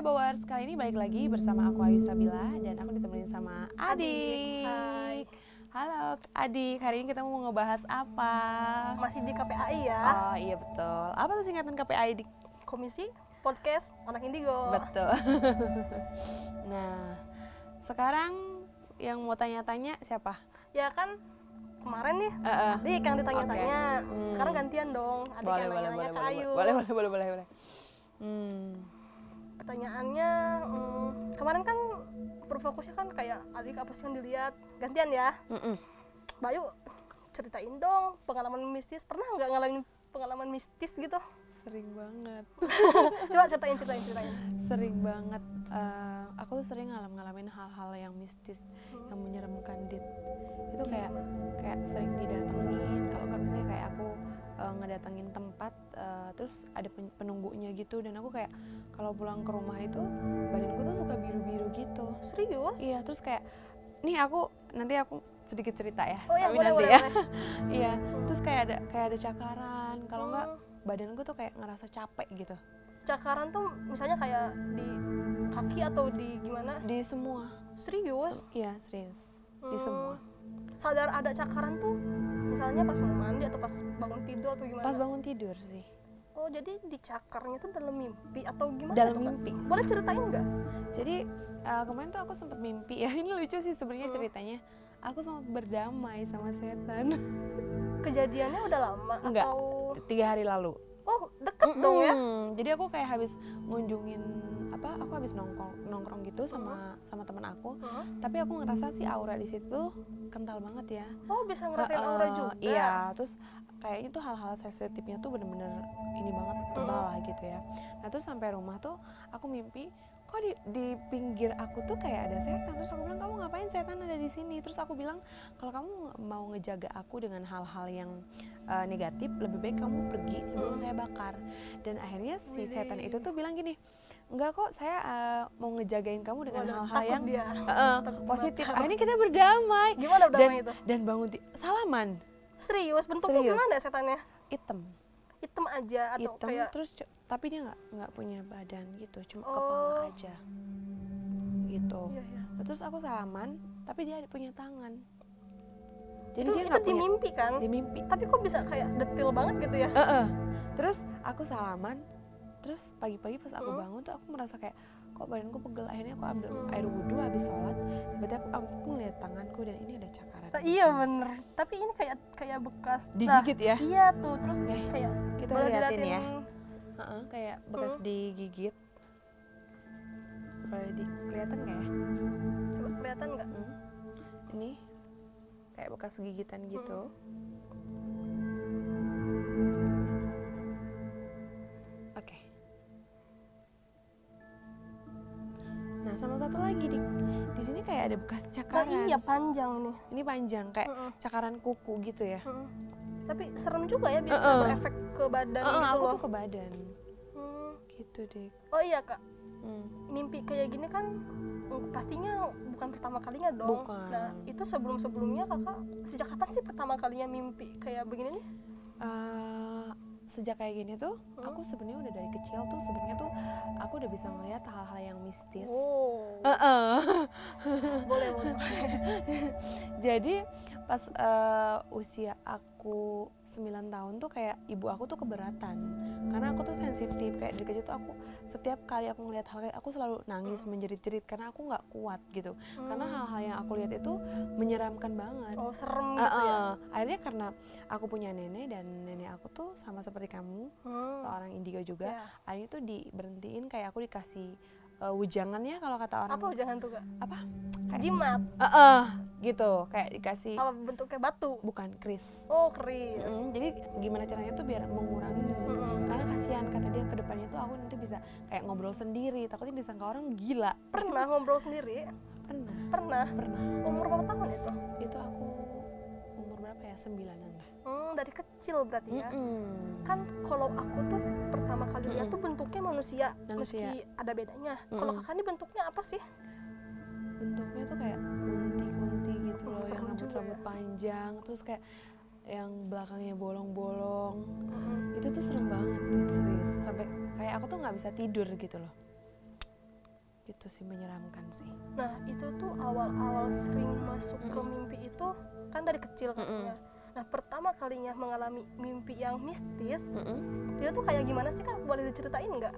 Hebawars, kali ini balik lagi bersama aku Ayu Sabila dan aku ditemenin sama Adik. Hai. Halo Adik, hari ini kita mau ngebahas apa? Masih di KPAI ya. Oh iya betul. Apa tuh singkatan KPI Dik? Komisi Podcast Anak Indigo. Betul. nah, sekarang yang mau tanya-tanya siapa? Ya kan kemarin nih Eh, eh. Adik yang ditanya-tanya. Oke. Hmm. Sekarang gantian dong. Adik Boleh, yang boleh, nanya-nanya boleh, ke boleh, Ayu. boleh, boleh, boleh, boleh, boleh. Hmm. Pertanyaannya hmm, kemarin kan berfokusnya kan kayak Adik apa sih yang dilihat? Gantian ya. Mm-mm. Bayu ceritain dong pengalaman mistis. Pernah nggak ngalamin pengalaman mistis gitu? Sering banget. Coba ceritain ceritain ceritain. sering banget eh, aku tuh sering ngalam ngalamin hal-hal yang mistis yang menyeramkan dit itu kayak kayak sering didatengin kalau nggak misalnya kayak aku eh, ngedatengin tempat eh, terus ada pen- penunggunya gitu dan aku kayak kalau pulang ke rumah itu badanku tuh suka biru-biru gitu Serius? iya terus kayak nih aku nanti aku sedikit cerita ya Oh ya tapi boleh nanti boleh. ya boleh. iya terus kayak ada kayak ada cakaran kalau nggak Hmm. badanku tuh kayak ngerasa capek gitu Cakaran tuh misalnya kayak di kaki atau di gimana? di semua Serius? Sem- Iya serius di Hmm. semua. Sadar ada cakaran tuh misalnya pas mau mandi atau pas bangun tidur atau gimana? Pas bangun tidur sih. Oh jadi dicakarnya tuh dalam mimpi atau gimana? Dalam tuh, mimpi. sih. Boleh ceritain nggak? Jadi eh, kemarin tuh aku sempat mimpi ya ini lucu sih sebenarnya Hmm. ceritanya. Aku sempat berdamai sama setan. Kejadiannya udah lama Enggak. atau? Tiga hari lalu. Oh deket dong ya? Jadi aku kayak habis ngunjungin apa? Aku habis nongkrong nongkrong gitu sama sama teman aku. Heeh. Tapi aku ngerasa si aura di situ tuh kental banget ya. Oh bisa ngerasain aura Heeh, juga? Iya, terus kayaknya tuh hal-hal sensitifnya tuh bener-bener ini banget tebal lah gitu ya. Nah terus sampai rumah tuh aku mimpi kok di, di pinggir aku tuh kayak ada setan terus aku bilang kamu ngapain setan ada di sini terus aku bilang kalau kamu mau ngejaga aku dengan hal-hal yang eh, negatif lebih baik kamu pergi sebelum saya bakar dan akhirnya si setan itu tuh bilang gini enggak kok saya eh, mau ngejagain kamu dengan hal-hal yang dia. Takut positif bakar. akhirnya kita berdamai Gimana udah dan itu? dan bangun salaman Serius bentuknya Serius. gimana ya setannya? hitam Hitam aja atau hitam kayak? terus tapi dia nggak nggak punya badan gitu cuma Oh. kepala aja gitu Iya, iya. Nah, terus aku salaman tapi dia punya tangan jadi Itu, dia nggak punya mimpi kan? di mimpi Tapi kok bisa kayak detail banget gitu ya? Heeh. terus aku salaman terus pagi-pagi pas aku Hmm. bangun tuh aku merasa kayak kok badanku pegel akhirnya aku ambil air wudhu habis sholat tiba-tiba aku, aku ngeliat tanganku dan ini ada cakaran Nah, iya bener. Tapi ini kayak kayak bekas. Nah, digigit ya Iya tuh. Terus Nih, kayak kita boleh liatin ya Heeh, kayak bekas Hmm. digigit boleh di kelihatan nggak ya Coba kelihatan nggak? Hmm. ini kayak bekas gigitan gitu oke nah sama satu lagi di di sini kayak ada bekas Nah, cakaran iya panjang ini. ini panjang kayak Heeh. cakaran kuku gitu ya Heeh. Tapi serem juga ya bisa Heeh. berefek ke badan Heeh, gitu aku loh. tuh ke badan Hmm. gitu deh Oh iya kak, Hmm. mimpi kayak gini kan mm, pastinya bukan pertama kalinya dong. Bukan. Nah itu sebelum sebelumnya kakak sejak kapan sih pertama kalinya mimpi kayak begini nih? Eh, sejak kayak gini tuh aku sebenarnya udah dari kecil tuh sebenarnya tuh aku udah bisa melihat hal-hal yang mistis Oh, Heeh. boleh boleh. Jadi pas eh, usia aku 9 tahun tuh kayak ibu aku tuh keberatan karena aku tuh sensitif kayak dari kecil tuh aku setiap kali aku ngeliat hal kayak aku selalu nangis menjerit-jerit karena aku nggak kuat gitu karena hal-hal yang aku lihat itu menyeramkan banget Oh serem Eh, gitu ya? eh, akhirnya karena aku punya nenek dan nenek aku tuh sama seperti kamu Hmm. seorang indigo juga Ya. akhirnya tuh diberhentiin kayak aku dikasih eh, wujangan ya kalau kata orang Apa jangan tuh kak? apa Kayak- Jimat. Eh, eh, gitu kayak dikasih Apa bentuknya batu? bukan kris Oh keris. Mm, jadi gimana caranya tuh biar mengurangi Mm-mm. karena kasihan kata dia ke depannya tuh aku nanti bisa kayak ngobrol sendiri takutnya disangka orang gila Pernah ngobrol sendiri? pernah Pernah. pernah Umur berapa tahun itu? itu aku umur berapa ya sembilanan lah Hmm, dari kecil berarti ya? Mm-mm. kan kalau aku tuh pertama kali lihat Mm-mm. tuh bentuknya manusia, Manusia. meski ada bedanya. Kalau Mm-mm. kakak ini bentuknya apa sih? bentuknya tuh kayak yang rambut-rambut ya. panjang terus kayak yang belakangnya bolong-bolong Mm-mm. itu tuh serem banget serius sampai kayak aku tuh nggak bisa tidur gitu loh itu sih menyeramkan sih Nah, itu tuh awal-awal sering masuk ke mimpi itu kan dari kecil katanya. Nah, pertama kalinya mengalami mimpi yang mistis, Mm-mm. itu tuh kayak gimana sih Kak? Boleh diceritain nggak?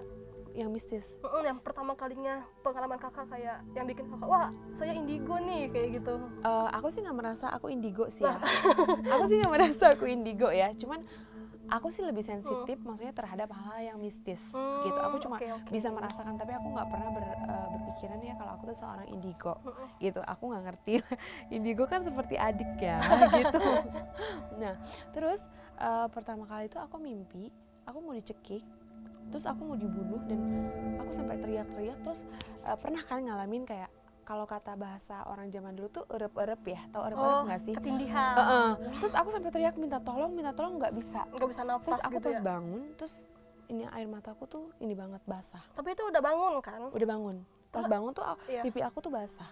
Yang mistis. Mm-mm, yang pertama kalinya pengalaman Kakak kayak yang bikin Kakak, "Wah, saya indigo nih." kayak gitu. Eh, aku sih nggak merasa aku indigo sih ya. Aku sih nggak merasa aku indigo ya. Cuman aku sih lebih sensitif maksudnya terhadap hal-hal yang mistis gitu. Aku Hmm, cuma oke, oke. bisa merasakan tapi aku nggak pernah ber- eh, berpikiran ya kalau aku tuh seorang indigo Mm-mm. gitu. Aku nggak ngerti. Indigo kan seperti adik ya gitu. Nah terus eh, pertama kali itu aku mimpi aku mau dicekik terus aku mau dibunuh dan aku sampai teriak-teriak terus eh, pernah kan ngalamin kayak kalau kata bahasa orang zaman dulu tuh erep-erep ya tau erep-erep Oh, nggak sih ketindihan. Heeh. terus aku sampai teriak minta tolong minta tolong nggak bisa Nggak bisa terus nafas aku gitu pas ya. bangun terus ini air mataku tuh ini banget basah Tapi itu udah bangun kan? udah bangun pas Terus- bangun tuh ah, Iya. pipi aku tuh basah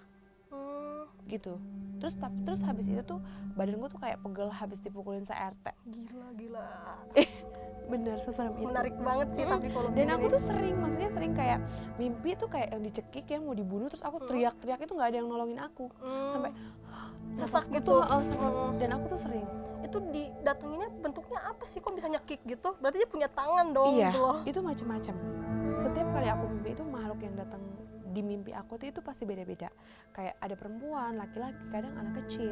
Hmm, gitu terus tapi terus habis itu tuh badanku tuh kayak pegel habis dipukulin se-RT gila gila. bener seserem itu. Menarik banget sih Mm-mm. tapi kalau dan aku tuh sering maksudnya sering kayak mimpi tuh kayak yang dicekik ya mau dibunuh terus aku Hmm. teriak-teriak itu nggak ada yang nolongin aku. Hmm, sampai sesak gitu. tuh, heeh, sampai- Mm. dan aku tuh sering. Itu didatanginnya bentuknya apa sih? Kok bisa nyekik gitu? Berarti dia punya tangan dong iya gitu loh. itu macam-macam setiap kali aku mimpi itu makhluk yang datang di mimpi aku tuh itu pasti beda-beda. Kayak ada perempuan laki-laki kadang anak kecil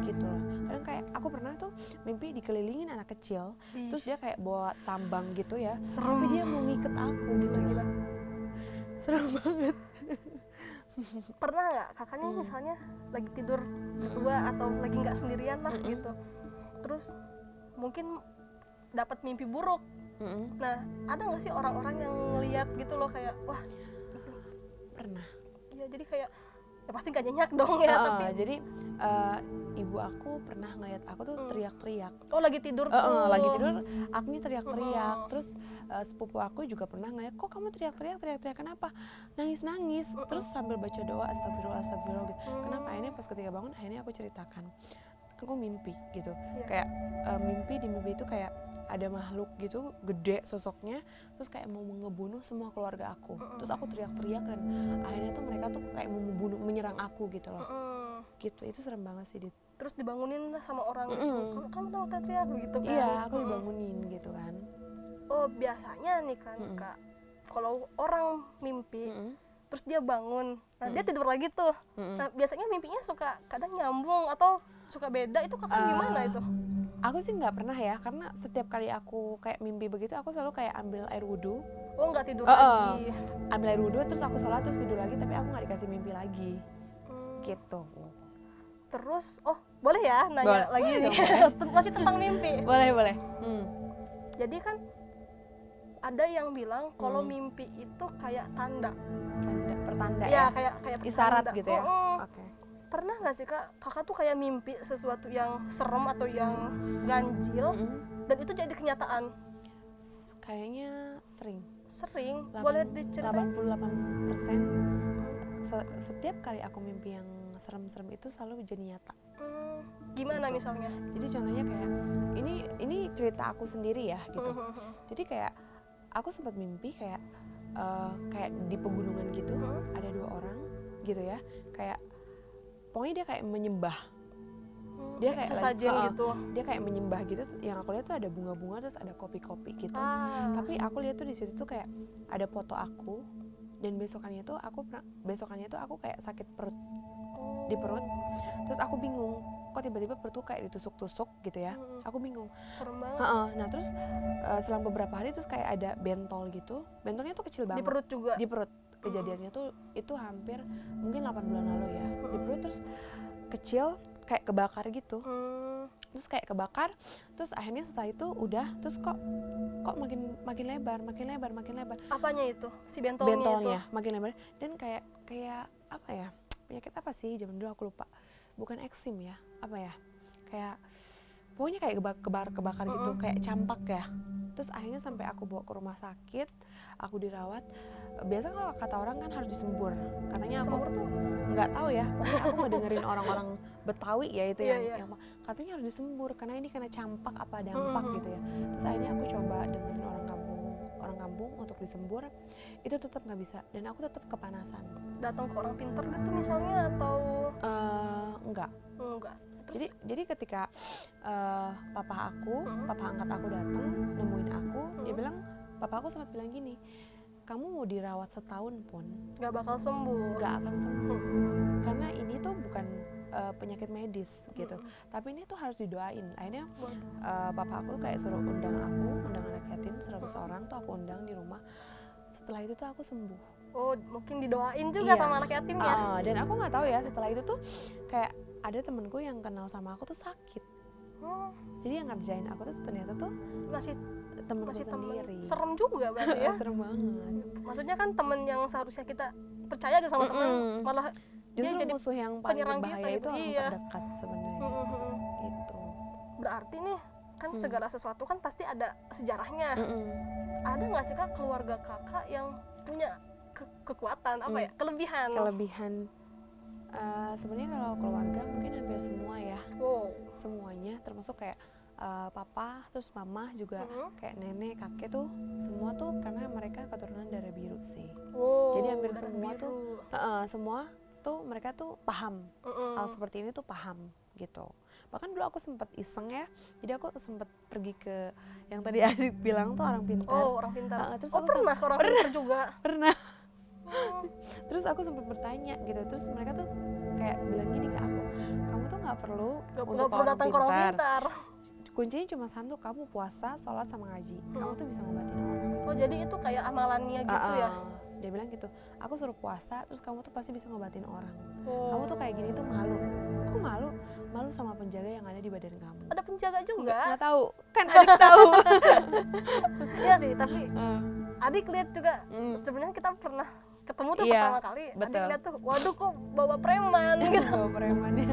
gitu loh. Kadang kayak aku pernah tuh mimpi dikelilingin anak kecil Ih, terus dia kayak bawa tambang gitu ya serem. tapi dia mau ngiket aku gitu gila, loh serem banget. Pernah nggak kakaknya Hmm. misalnya lagi tidur berdua atau lagi nggak sendirian lah Mm-mm. gitu terus mungkin dapat mimpi buruk. Mm-mm. nah ada nggak sih orang-orang yang ngeliat gitu loh kayak wah pernah. Ya jadi kayak ya pasti gak nyenyak dong ya Heeh, tapi jadi eh, ibu aku pernah ngeliat aku tuh Hmm. teriak-teriak. Oh lagi tidur tuh. lagi tidur akunya teriak-teriak. Mm-mm. terus eh, sepupu aku juga pernah ngeliat kok kamu teriak-teriak teriak-teriak kenapa? Nangis-nangis. Mm-mm. terus sambil baca doa astagfirullah astagfirullah gitu. Hmm. kenapa? Akhirnya pas ketika bangun akhirnya aku ceritakan aku mimpi gitu Iya. kayak eh, mimpi di mimpi itu kayak ada makhluk gitu gede sosoknya terus kayak mau ngebunuh semua keluarga aku terus aku teriak-teriak dan akhirnya tuh mereka tuh kayak mau membunuh menyerang aku gitu loh gitu itu serem banget sih Dit. terus dibangunin lah sama orang itu Mm-mm. kamu kamu tahu teriak gitu kan iya aku dibangunin gitu kan oh biasanya nih kan Mm-mm. kak kalau orang mimpi Mm-mm. Terus dia bangun nah dia Mm-mm. tidur lagi tuh Mm-mm. nah biasanya mimpinya suka kadang nyambung atau suka beda itu kakak Eh, gimana itu Aku sih nggak pernah ya, karena setiap kali aku kayak mimpi begitu, aku selalu kayak ambil air wudhu, oh nggak tidur Eh, eh. lagi ambil air wudhu, terus aku sholat terus tidur lagi, tapi aku nggak dikasih mimpi lagi, Hmm, gitu. terus oh boleh ya nanya Boleh. lagi Boleh nih masih tentang mimpi Boleh boleh. Hmm. jadi kan ada yang bilang kalau Hmm. mimpi itu kayak tanda Tanda, pertanda ya ya, kayak kayak isyarat gitu ya. Mm-mm. Oke. pernah nggak sih kak kakak tuh kayak mimpi sesuatu yang serem atau yang ganjil Mm-mm. dan itu jadi kenyataan S- Kayaknya sering. sering Delapan- boleh diceritain 88 persen. setiap kali aku mimpi yang serem-serem itu selalu jadi nyata. Hmm, gimana Gitu. misalnya Jadi contohnya kayak ini ini cerita aku sendiri ya gitu. Hmm, hmm, jadi kayak aku sempat mimpi kayak eh, kayak di pegunungan gitu hmm. ada dua orang gitu ya. Kayak pokoknya dia kayak menyembah. Hmm, Dia kayak sesajen lagi- gitu. dia kayak menyembah gitu. Yang aku lihat tuh ada bunga-bunga terus ada kopi-kopi gitu. Ah. Tapi aku lihat tuh di situ tuh kayak ada foto aku dan besokannya tuh aku besokannya tuh aku kayak sakit perut di perut. Terus aku bingung kok tiba-tiba perut tuh kayak ditusuk-tusuk gitu ya. Hmm, aku bingung. Serem banget. Heeh, nah terus eh, selang beberapa hari terus kayak ada bentol gitu. Bentolnya tuh kecil banget. di perut juga? Di perut. Kejadiannya tuh itu hampir mungkin 8 bulan lalu ya. Di perut terus kecil kayak kebakar gitu. Hmm, terus kayak kebakar terus akhirnya setelah itu udah terus kok kok makin makin lebar makin lebar makin lebar. Apanya itu? Si bentolnya, bentolnya makin lebar. Dan kayak kayak apa ya? Penyakit apa sih? Zaman dulu aku lupa bukan eksim ya apa ya kayak pokoknya kayak keba- kebar kebakar gitu kayak campak ya. Terus akhirnya sampai aku bawa ke rumah sakit aku dirawat biasa kalau kata orang kan harus disembur. Katanya aku tuh? nggak tahu ya pokoknya aku ngedengerin orang-orang Betawi ya itu Iya, yang, iya. yang katanya harus disembur karena ini kena campak apa dampak Mm-mm. gitu ya. Terus akhirnya aku coba dengerin orang kampung orang kampung untuk disembur itu tetap nggak bisa. Dan aku tetap kepanasan. Datang ke orang pinter gitu misalnya atau? Eh, enggak enggak terus jadi jadi ketika eh, papa aku Hmm. papa angkat aku datang nemuin aku dia Hmm. bilang papa aku sempat bilang gini kamu mau dirawat setahun pun nggak bakal sembuh nggak akan sembuh Hmm. karena ini tuh bukan eh, penyakit medis gitu Hmm. tapi ini tuh harus didoain akhirnya eh, papa aku kayak suruh undang aku undang anak yatim 100 Hmm. orang tuh aku undang di rumah setelah itu tuh aku sembuh oh mungkin didoain juga Iya. sama anak yatim ya Ah, dan aku nggak tahu ya setelah itu tuh kayak ada temenku yang kenal sama aku tuh sakit Hmm, jadi yang ngerjain aku tuh ternyata tuh masih temenku masih temen sendiri serem juga berarti ya serem banget maksudnya kan temen yang seharusnya kita percaya gitu sama teman Mm-mm. malah justru jadi musuh yang paling penyerang kita berbahaya itu, itu orang iya. terdekat sebenarnya Hmm, hmm, hmm. gitu berarti nih kan Hmm. segala sesuatu kan pasti ada sejarahnya Mm-mm. ada nggak sih kak keluarga kakak yang punya ke- kekuatan apa Hmm. ya kelebihan. Kelebihan. Eh, sebenarnya kalau keluarga mungkin hampir semua ya. Wow. Semuanya termasuk kayak eh, papa terus mama juga Mhm. kayak nenek kakek tuh semua tuh karena mereka keturunan darah biru sih. Wow Jadi hampir semua biru. tuh- Heeh, semua tuh mereka tuh paham. Mm-mm. hal seperti ini tuh paham gitu. Bahkan dulu aku sempet iseng ya jadi aku sempet pergi ke yang tadi Adit bilang tuh orang pintar. Oh orang pintar. Ah, terus oh aku pernah ke orang pintar juga? Pernah. Terus aku sempet bertanya gitu terus mereka tuh kayak bilang gini ke aku kamu tuh nggak perlu nggak untuk perlu datang ke orang pintar. kuncinya cuma satu kamu puasa sholat sama ngaji. Kamu Hmm. tuh bisa ngobatin orang. Oh jadi itu kayak amalannya gitu Ah, ya? Ah. dia bilang gitu aku suruh puasa terus kamu tuh pasti bisa ngobatin orang. Oh. kamu tuh kayak gini tuh malu. Kok malu? Malu sama penjaga yang ada di badan kamu. Ada penjaga juga? Nggak tahu. Kan adik tahu. Iya sih tapi Ah, adik lihat juga mm. sebenarnya kita pernah ketemu tuh Iya, pertama kali betul. lihat tuh waduh kok bawa preman? Gitu. Bawa premannya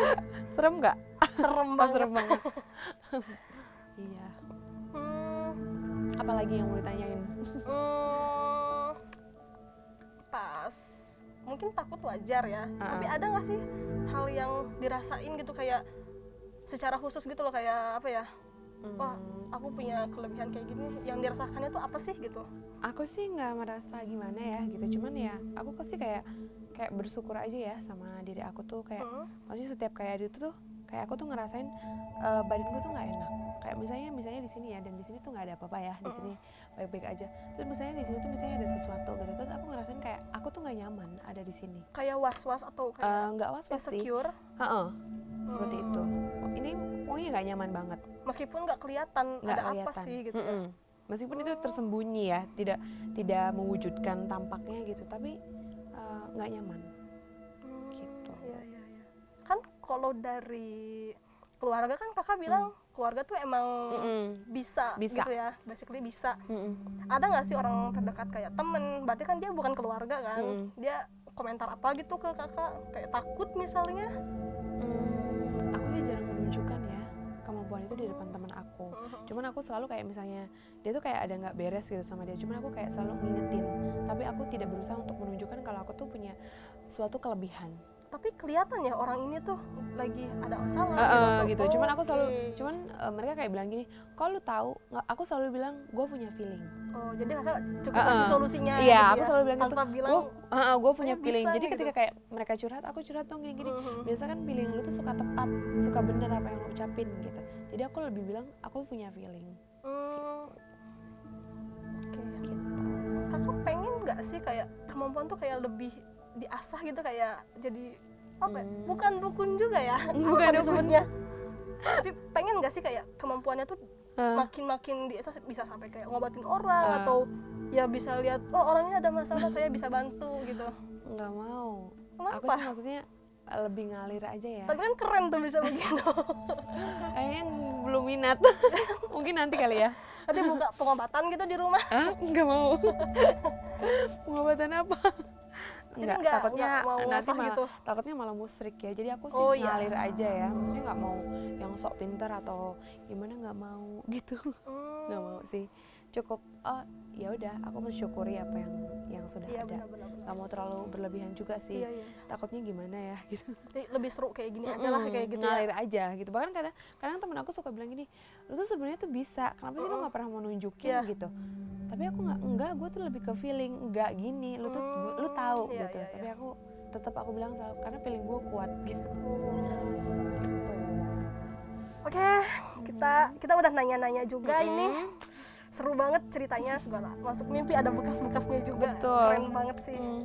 serem nggak? Serem Oh, banget. serem banget. Iya. Hmm, apalagi yang mau ditanyain? Hmm, pas. Mungkin takut wajar ya. Ah, tapi ada nggak sih hal yang dirasain gitu kayak secara khusus gitu loh kayak apa ya wah Hmm, aku punya kelebihan kayak gini yang dirasakannya tuh apa sih gitu? Aku sih nggak merasa gimana ya gitu. Cuman ya aku pasti kayak kayak bersyukur aja ya sama diri aku tuh. Kayak Hmm, maksudnya setiap kayak itu tuh kayak aku tuh ngerasain eh, badan gue tuh nggak enak. Kayak misalnya misalnya di sini ya dan di sini tuh nggak ada apa-apa ya di sini baik-baik aja. Terus misalnya di sini tuh misalnya ada sesuatu gitu. Terus aku ngerasain kayak aku tuh nggak nyaman ada di sini. Kayak was-was atau Eh, kayak nggak was was sih. insecure? Heeh, seperti Hmm. itu ini pokoknya nggak nyaman banget meskipun nggak kelihatan nggak ada apa kelihatan sih gitu ya. Mm-mm. meskipun itu tersembunyi ya tidak tidak mewujudkan tampaknya gitu tapi eh, nggak nyaman Hmm, Gitu. iya, iya, iya. kan kalau dari keluarga kan kakak bilang keluarga tuh emang Mm-mm. bisa, Bisa. gitu ya basically bisa Mm-mm. ada nggak sih orang terdekat kayak temen berarti kan dia bukan keluarga kan Mm-mm. dia komentar apa gitu ke kakak kayak takut misalnya itu di depan teman aku. Mhm. cuman aku selalu kayak misalnya dia tuh kayak ada nggak beres gitu sama dia. Cuman aku kayak selalu ngingetin. Tapi aku tidak berusaha untuk menunjukkan kalau aku tuh punya suatu kelebihan tapi kelihatan ya orang ini tuh lagi ada masalah eh, atau- gitu. Cuman aku selalu oke. cuman eh, mereka kayak bilang gini kalau lu tahu? Aku selalu bilang gue punya feeling. Oh jadi kakak cukup eh. kasih solusinya Iya, gitu aku ya, selalu bilang gitu. tanpa bilang gue gue punya "Saya feeling. bisa jadi nih," ketika gitu. kayak mereka curhat aku curhat dong gini gini Mhm. biasa kan feeling lu tuh suka tepat suka bener apa yang lu ucapin gitu. Jadi aku lebih bilang aku punya feeling. Hmm, oke. Gitu. Kakak pengen nggak sih kayak kemampuan tuh kayak lebih diasah gitu kayak jadi apa ya? Hmm. bukan dukun juga ya Bukan disebutnya tapi pengen nggak sih kayak kemampuannya tuh makin-makin diasah bisa sampai kayak ngobatin orang Ah. atau ya bisa lihat oh orang ini ada masalah saya bisa bantu gitu. Nggak mau. Aku kenapa? sih maksudnya lebih ngalir aja ya. Tapi kan keren tuh bisa begitu. Kayaknya belum minat. Mungkin nanti kali ya. Nanti buka pengobatan gitu di rumah. Nggak mau. Pengobatan apa Jadi nggak- takutnya nggak mau nanti malah, gitu? takutnya malah musrik ya. Jadi aku sih Oh, iya. ngalir aja ya. Maksudnya nggak mau yang sok pinter atau gimana nggak mau gitu. Hmm, nggak mau sih cukup oh ya udah aku mensyukuri apa yang yang sudah iya ada. nggak mau terlalu berlebihan juga sih. Iya iya. Takutnya gimana ya gitu. Lebih seru kayak gini aja lah kayak gitu ngalir ya aja gitu. Bahkan kadang kadang temen aku suka bilang gini lu tuh sebenarnya tuh bisa kenapa sih lu nggak pernah mau nunjukin? Iya. gitu. Tapi aku nggak enggak gue tuh lebih ke feeling enggak gini lu tuh Hmm, lu tahu iya, gitu. iya, tapi iya. aku tetap aku bilang selalu karena feeling gue kuat gitu. Oke kita kita udah nanya-nanya juga Mm-mm. ini seru banget ceritanya segala masuk mimpi ada bekas-bekasnya juga Betul. keren banget sih Mm.